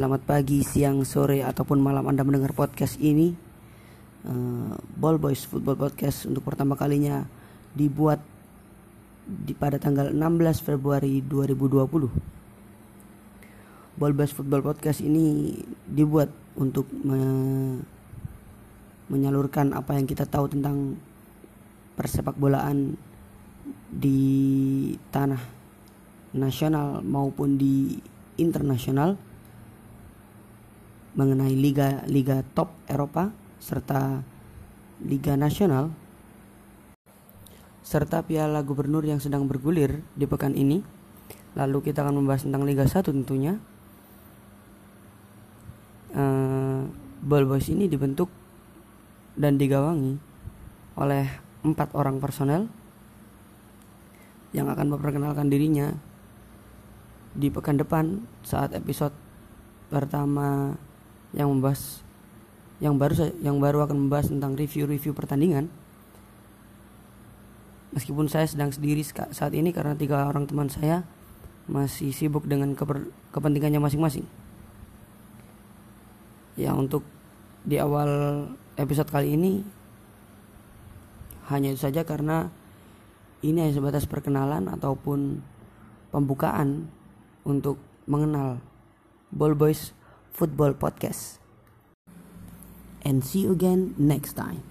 Selamat pagi, siang, sore, ataupun malam Anda mendengar podcast ini. Uh, Ball Boys Football Podcast untuk pertama kalinya dibuat di pada tanggal 16 Februari 2020. Ball Boys Football Podcast ini dibuat untuk me menyalurkan apa yang kita tahu tentang persepak bolaan di tanah nasional maupun di internasional mengenai liga-liga top Eropa serta liga nasional serta Piala Gubernur yang sedang bergulir di pekan ini. Lalu kita akan membahas tentang Liga 1 tentunya. Uh, Ball Boys ini dibentuk dan digawangi oleh empat orang personel yang akan memperkenalkan dirinya di pekan depan saat episode pertama yang membahas yang baru yang baru akan membahas tentang review-review pertandingan. Meskipun saya sedang sendiri saat ini karena tiga orang teman saya masih sibuk dengan keper, kepentingannya masing-masing. Ya untuk di awal episode kali ini hanya itu saja karena ini hanya sebatas perkenalan ataupun pembukaan untuk mengenal Ball Boys Football Podcast. And see you again next time.